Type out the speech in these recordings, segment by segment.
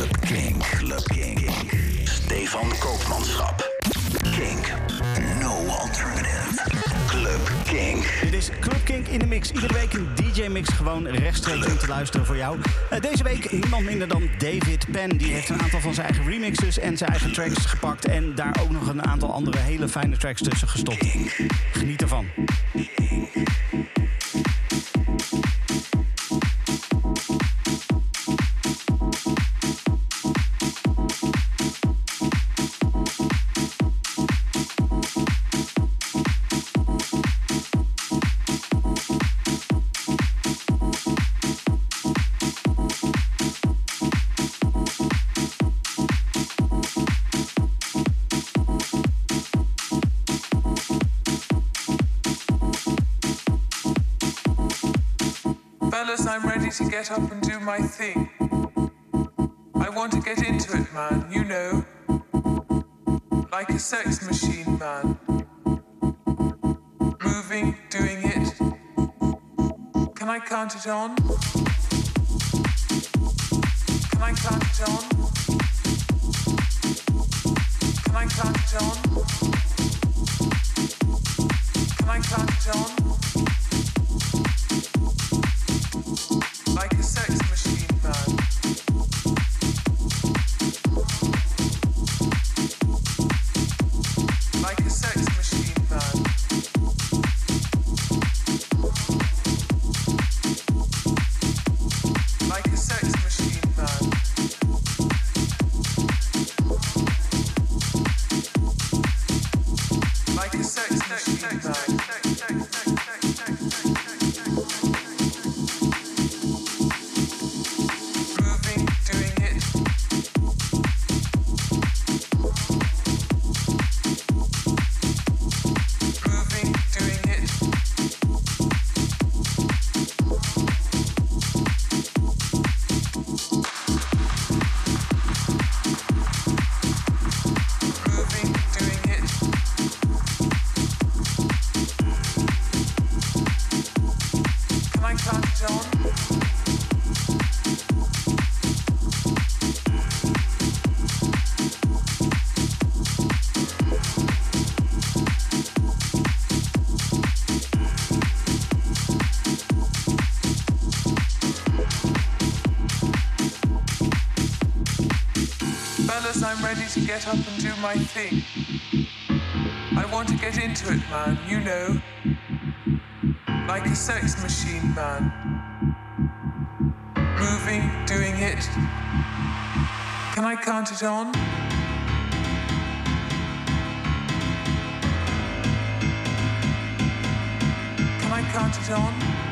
Club King. Club King. Stefan Koopmanschap. Kink. No alternative. Club King. Dit is Club Kink in de mix. Iedere week een DJ-mix gewoon rechtstreeks om te luisteren voor jou. Uh, deze week niemand minder dan David Penn. Die heeft een aantal van zijn eigen remixes en zijn eigen tracks gepakt. En daar ook nog een aantal andere hele fijne tracks tussen gestopt. Geniet ervan. Up and do my thing. I want to get into it, man, you know. Like a sex machine, man. Moving, doing it. Can I count it on? Can I count it on? Can I count it on? Can I count it on? Get my thing. I want to get into it, man, you know. Like a sex machine, man. Moving, doing it. Can I count it on? Can I count it on?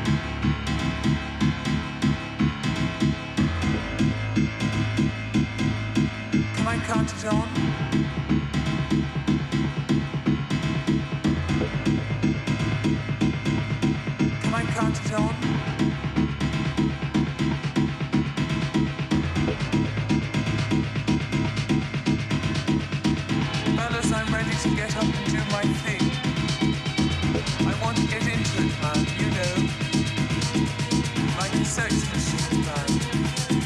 Sex machine,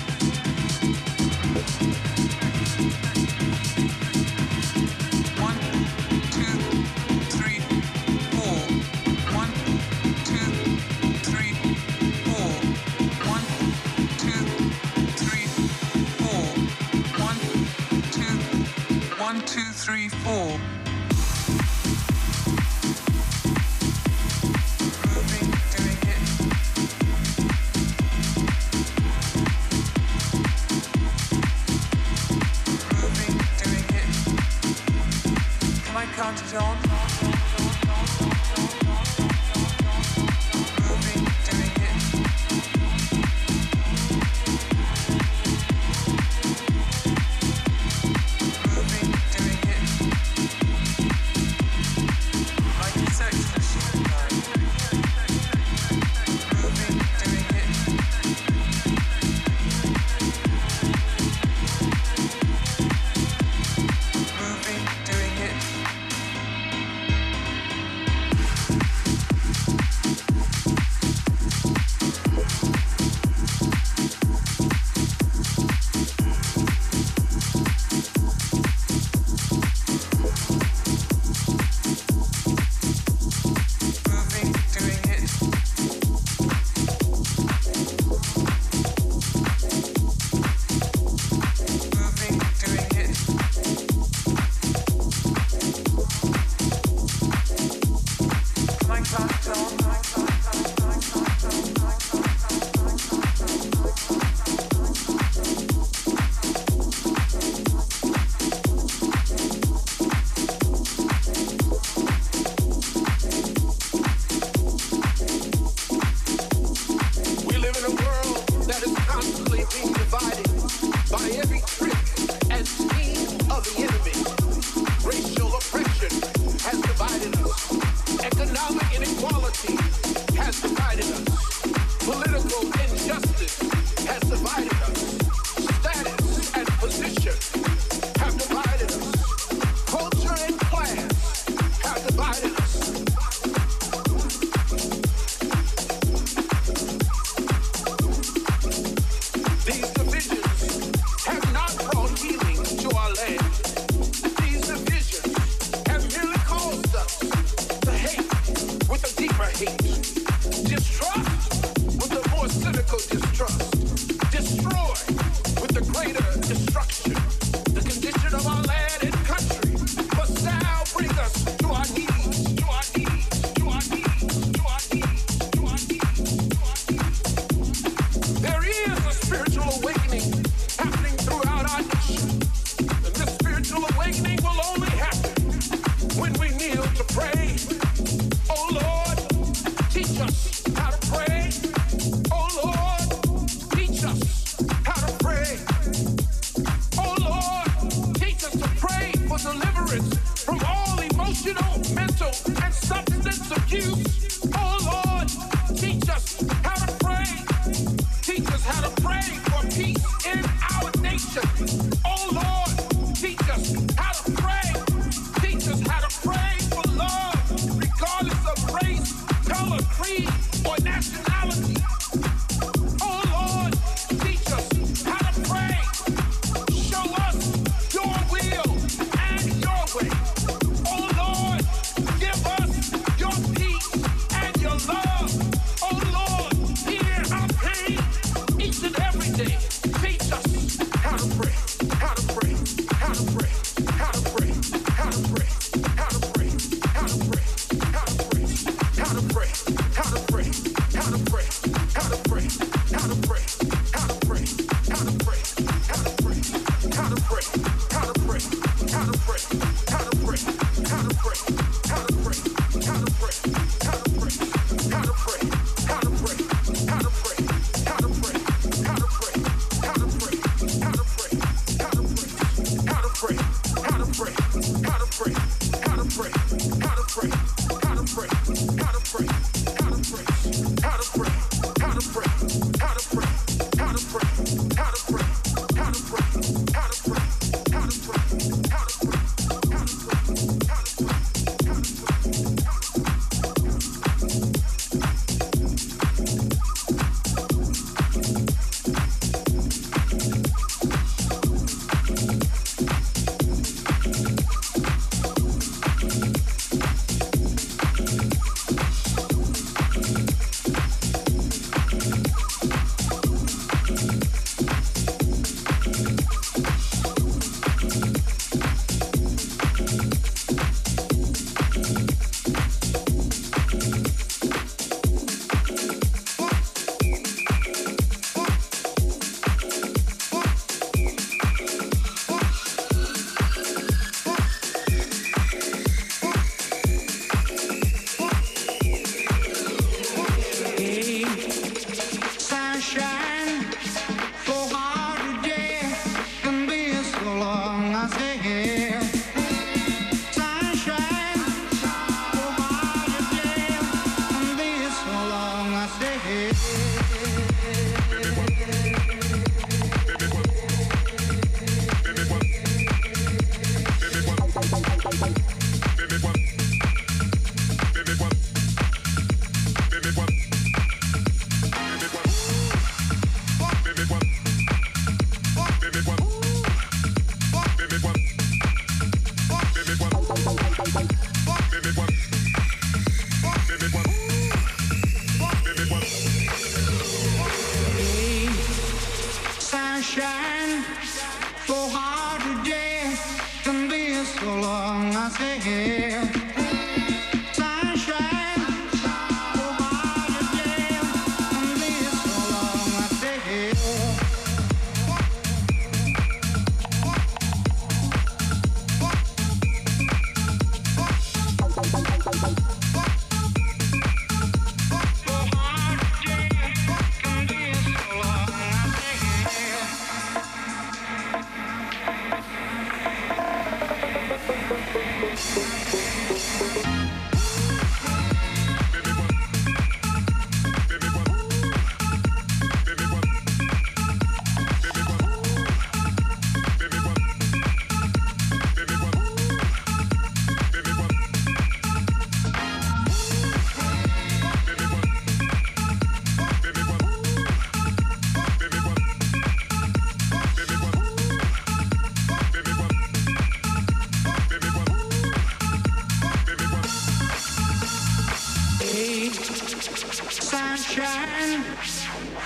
time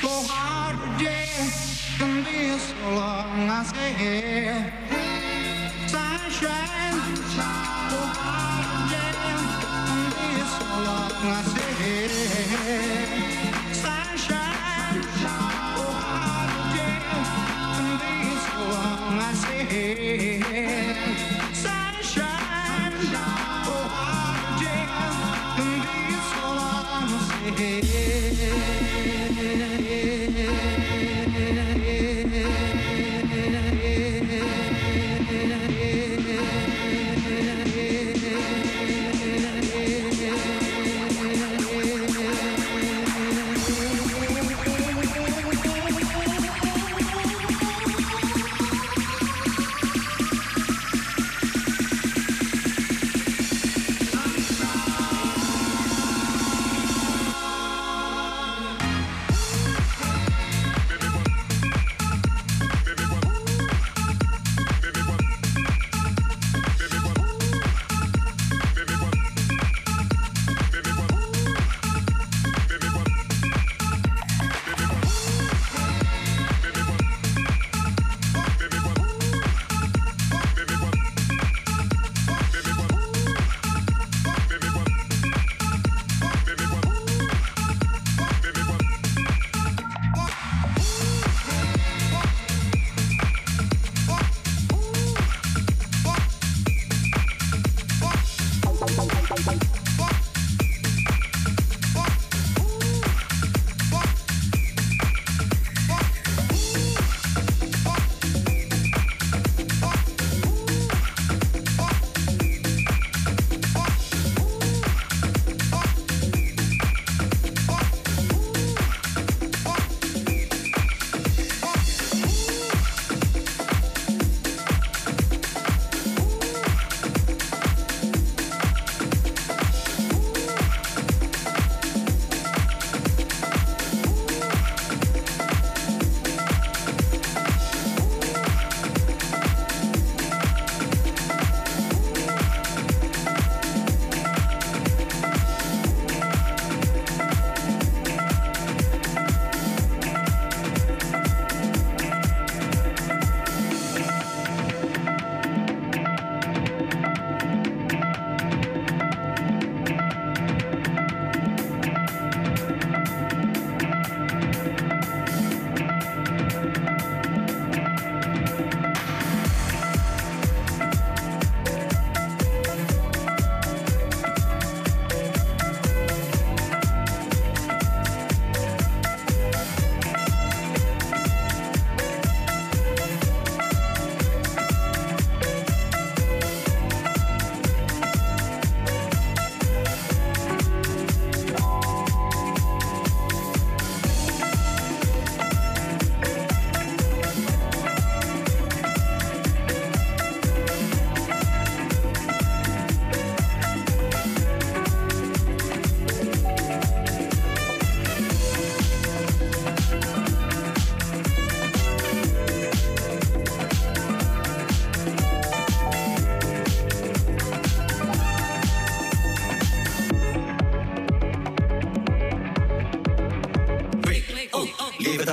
so hard to dance can be so long. I say, hey, sunshine, so hard to dance can be so long. I say.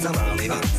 senza male va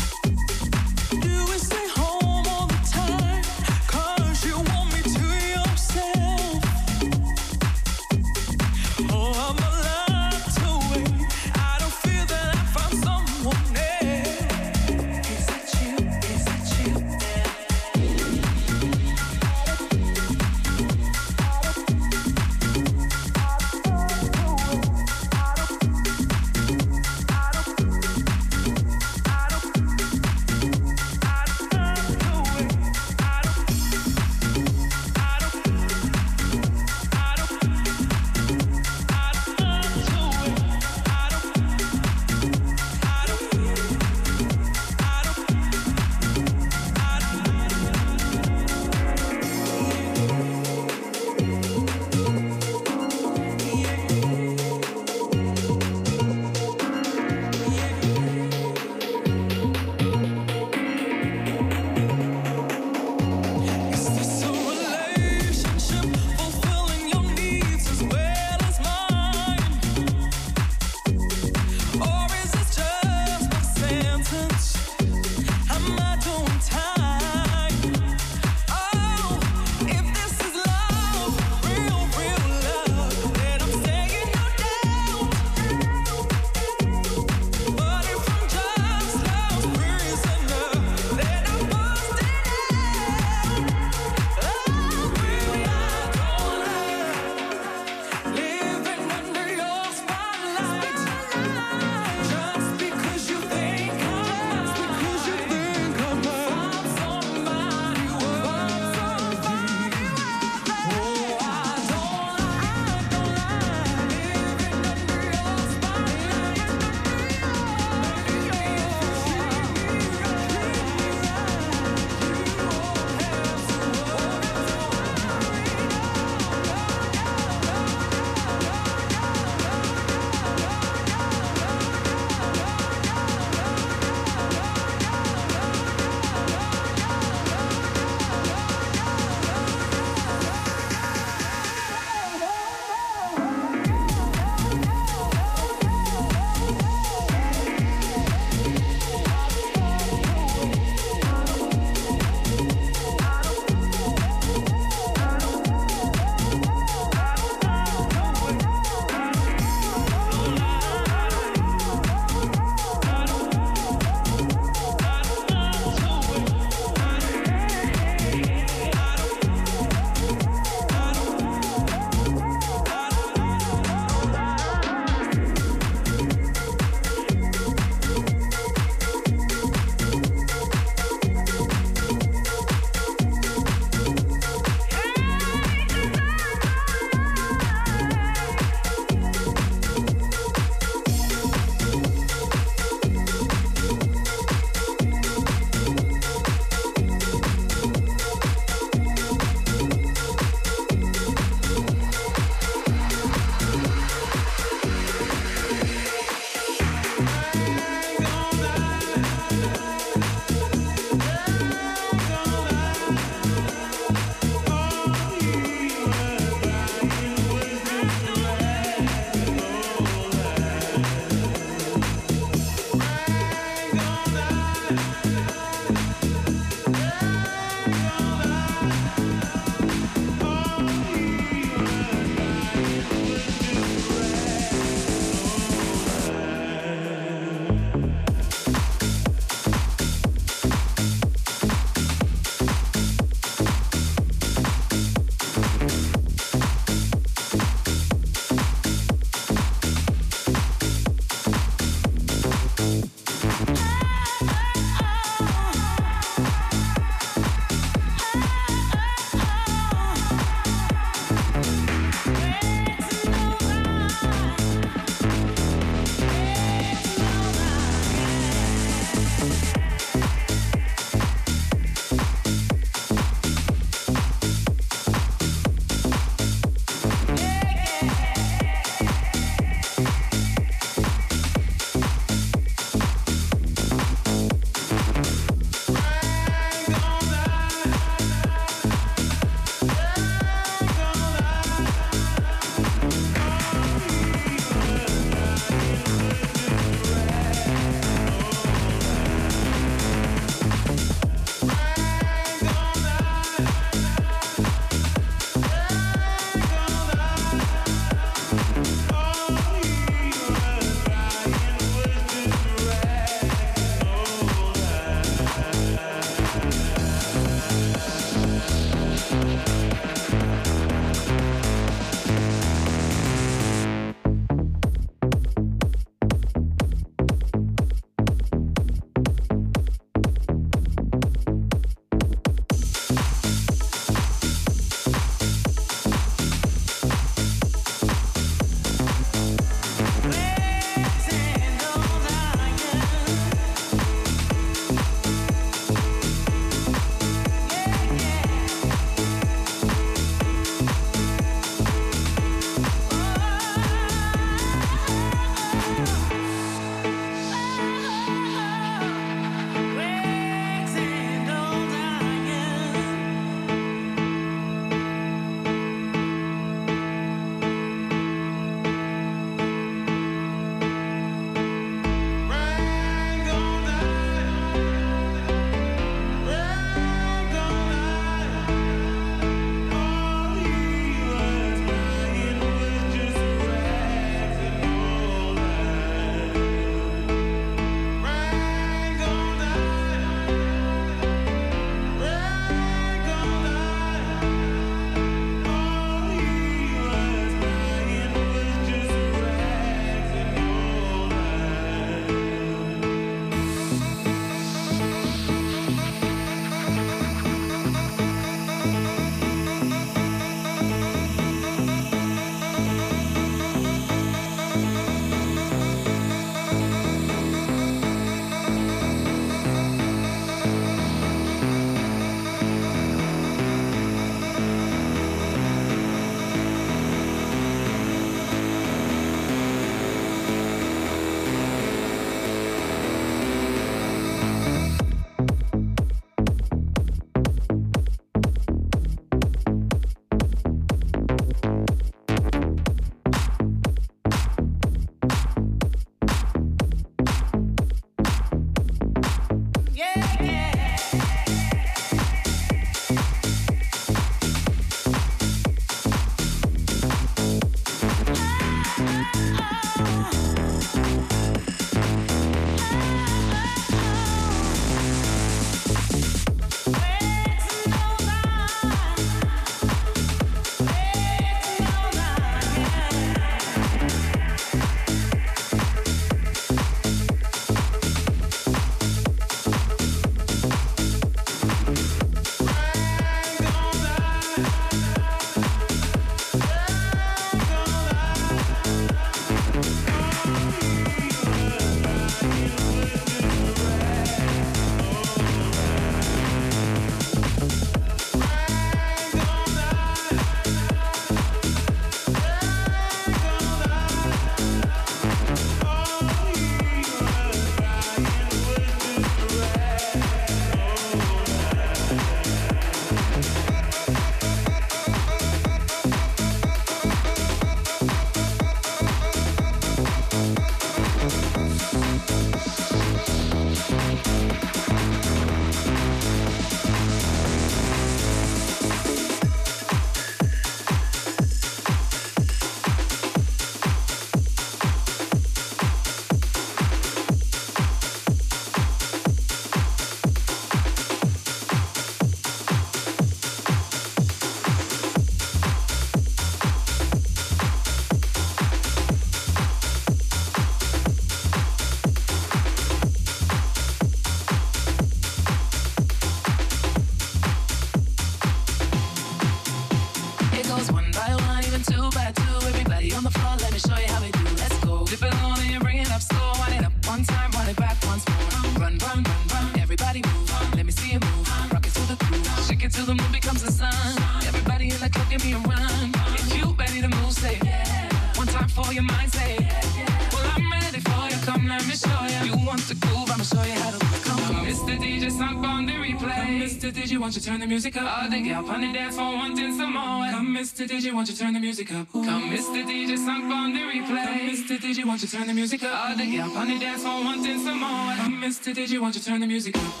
turn the music up? Oh, the girl on the dance floor wanting some more. Come, Mr. DJ, won't you turn the music up? Ooh. Come, Mr. DJ, song on the replay. Come, Mr. DJ, won't you turn the music up? Oh, the girl on the dance floor wanting some more. Come, Mr. DJ, won't you turn the music up?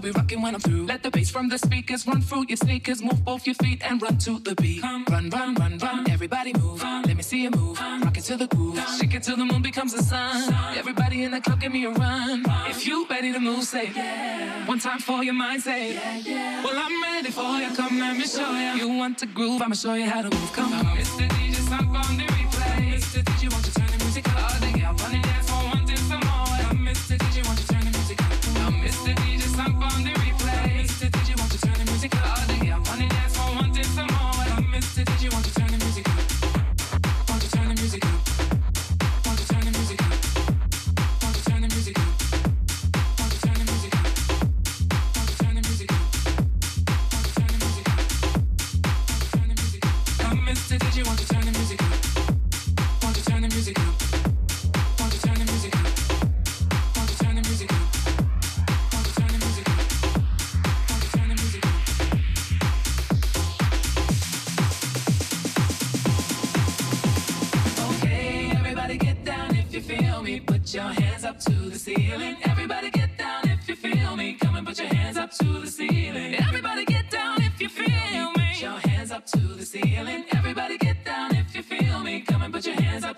we'll be rocking when I'm through. Let the bass from the speakers run through your sneakers. Move both your feet and run to the beat. Run, run, run, run. Everybody move. Let me see you move. Rock it to the groove. Shake it till the moon becomes the sun. Everybody in the club, give me a run. If you ready to move, say yeah. One time for your mind, say yeah, yeah. Well, I'm ready for you. Come let me show you. You want to groove? I'ma show you how to move. Come on, Mr. DJ, stop on the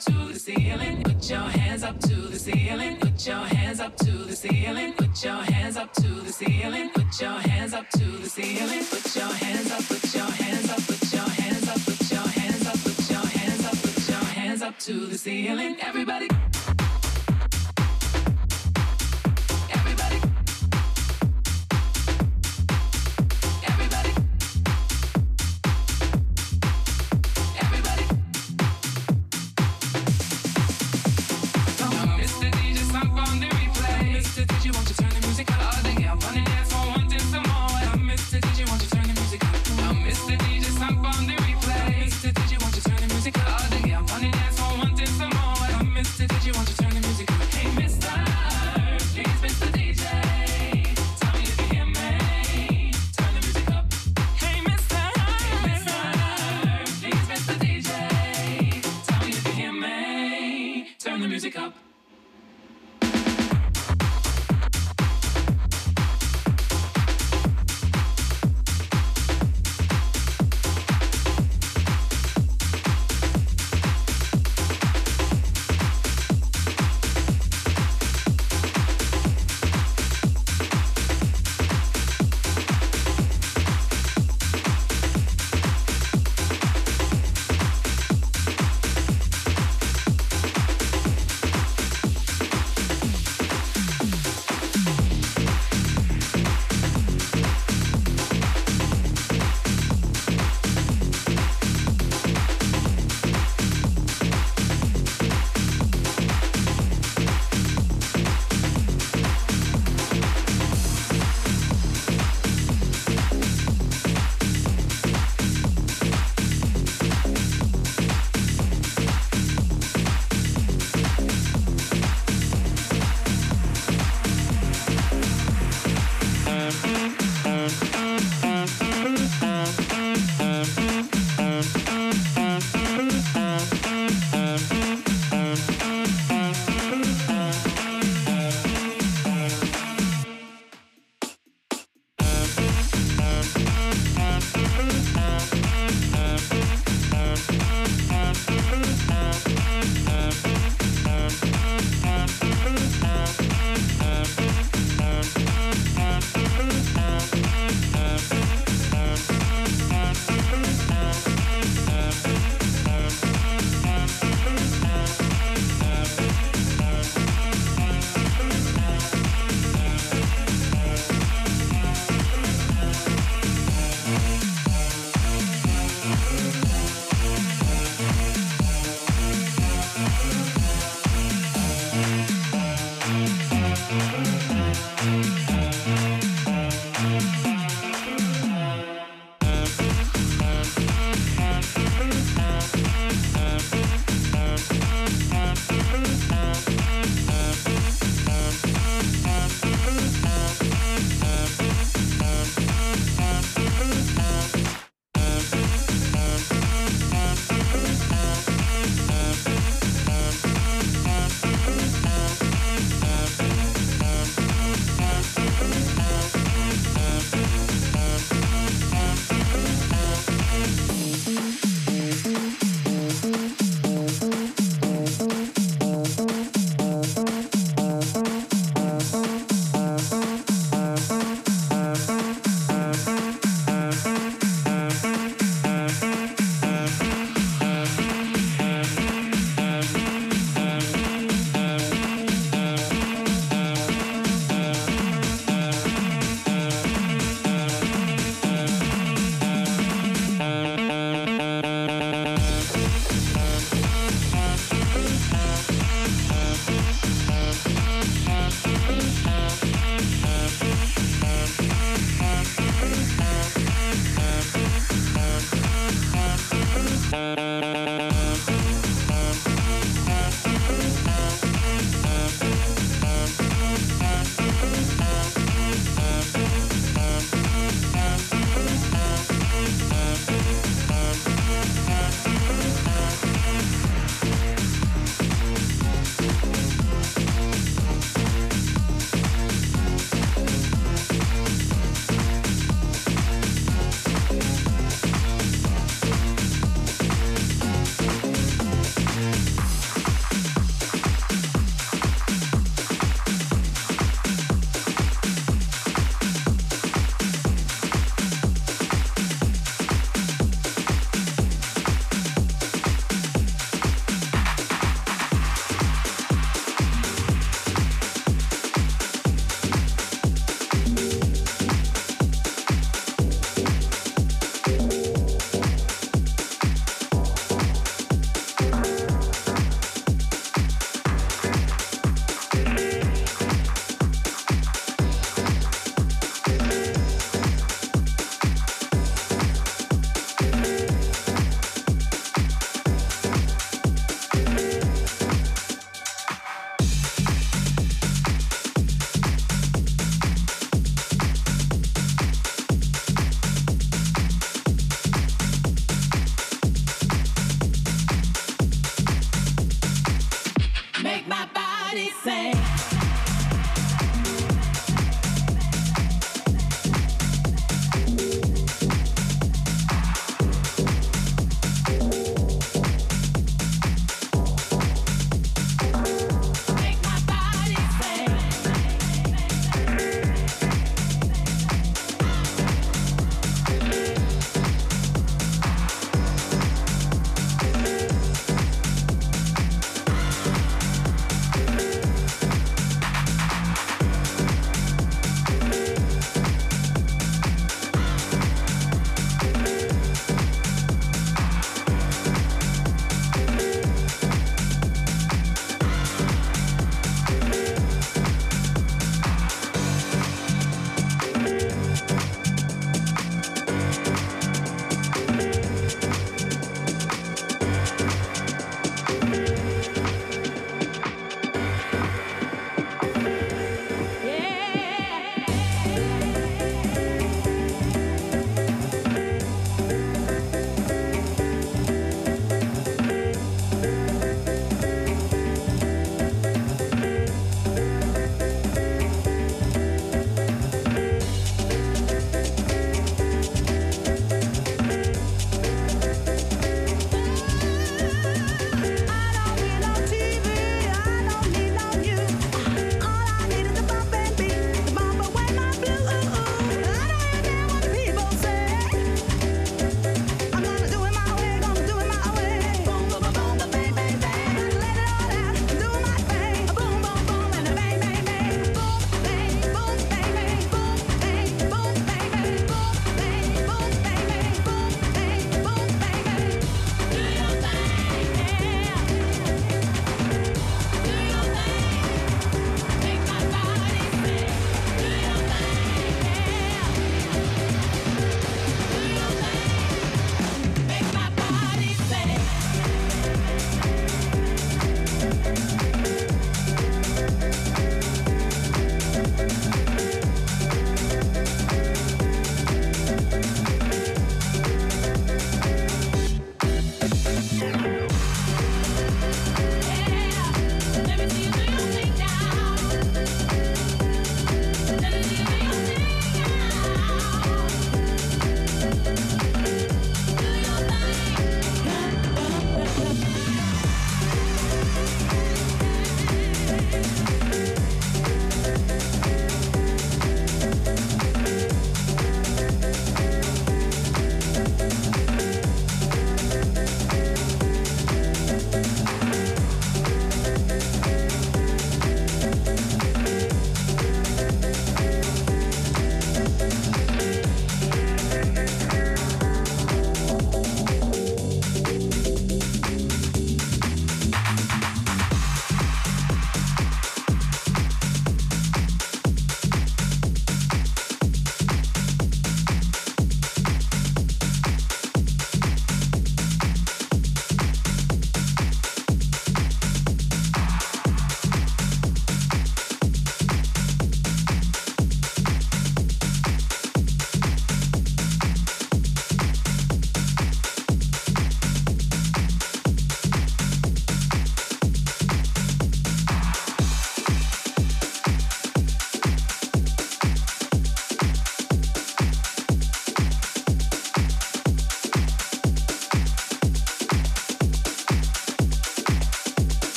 to the ceiling. Put your hands up to the ceiling. Put your hands up to the ceiling. Put your hands up to the ceiling. Put your hands up to the ceiling. Put your hands up. Put your hands up. Put your hands up. Put your hands up. Put your hands up. Put your hands up to the ceiling. Everybody.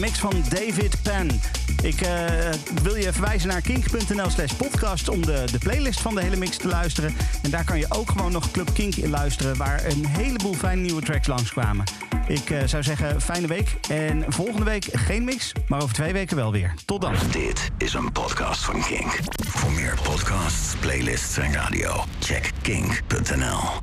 Mix van David Penn. Ik eh, wil je verwijzen naar kink.nl slash podcast om de, de playlist van de hele mix te luisteren. En daar kan je ook gewoon nog Club Kink in luisteren, waar een heleboel fijne nieuwe tracks langskwamen. Ik eh, zou zeggen, fijne week. En volgende week geen mix, maar over twee weken wel weer. Tot dan. Dit is een podcast van Kink. Voor meer podcasts, playlists en radio, check kink.nl.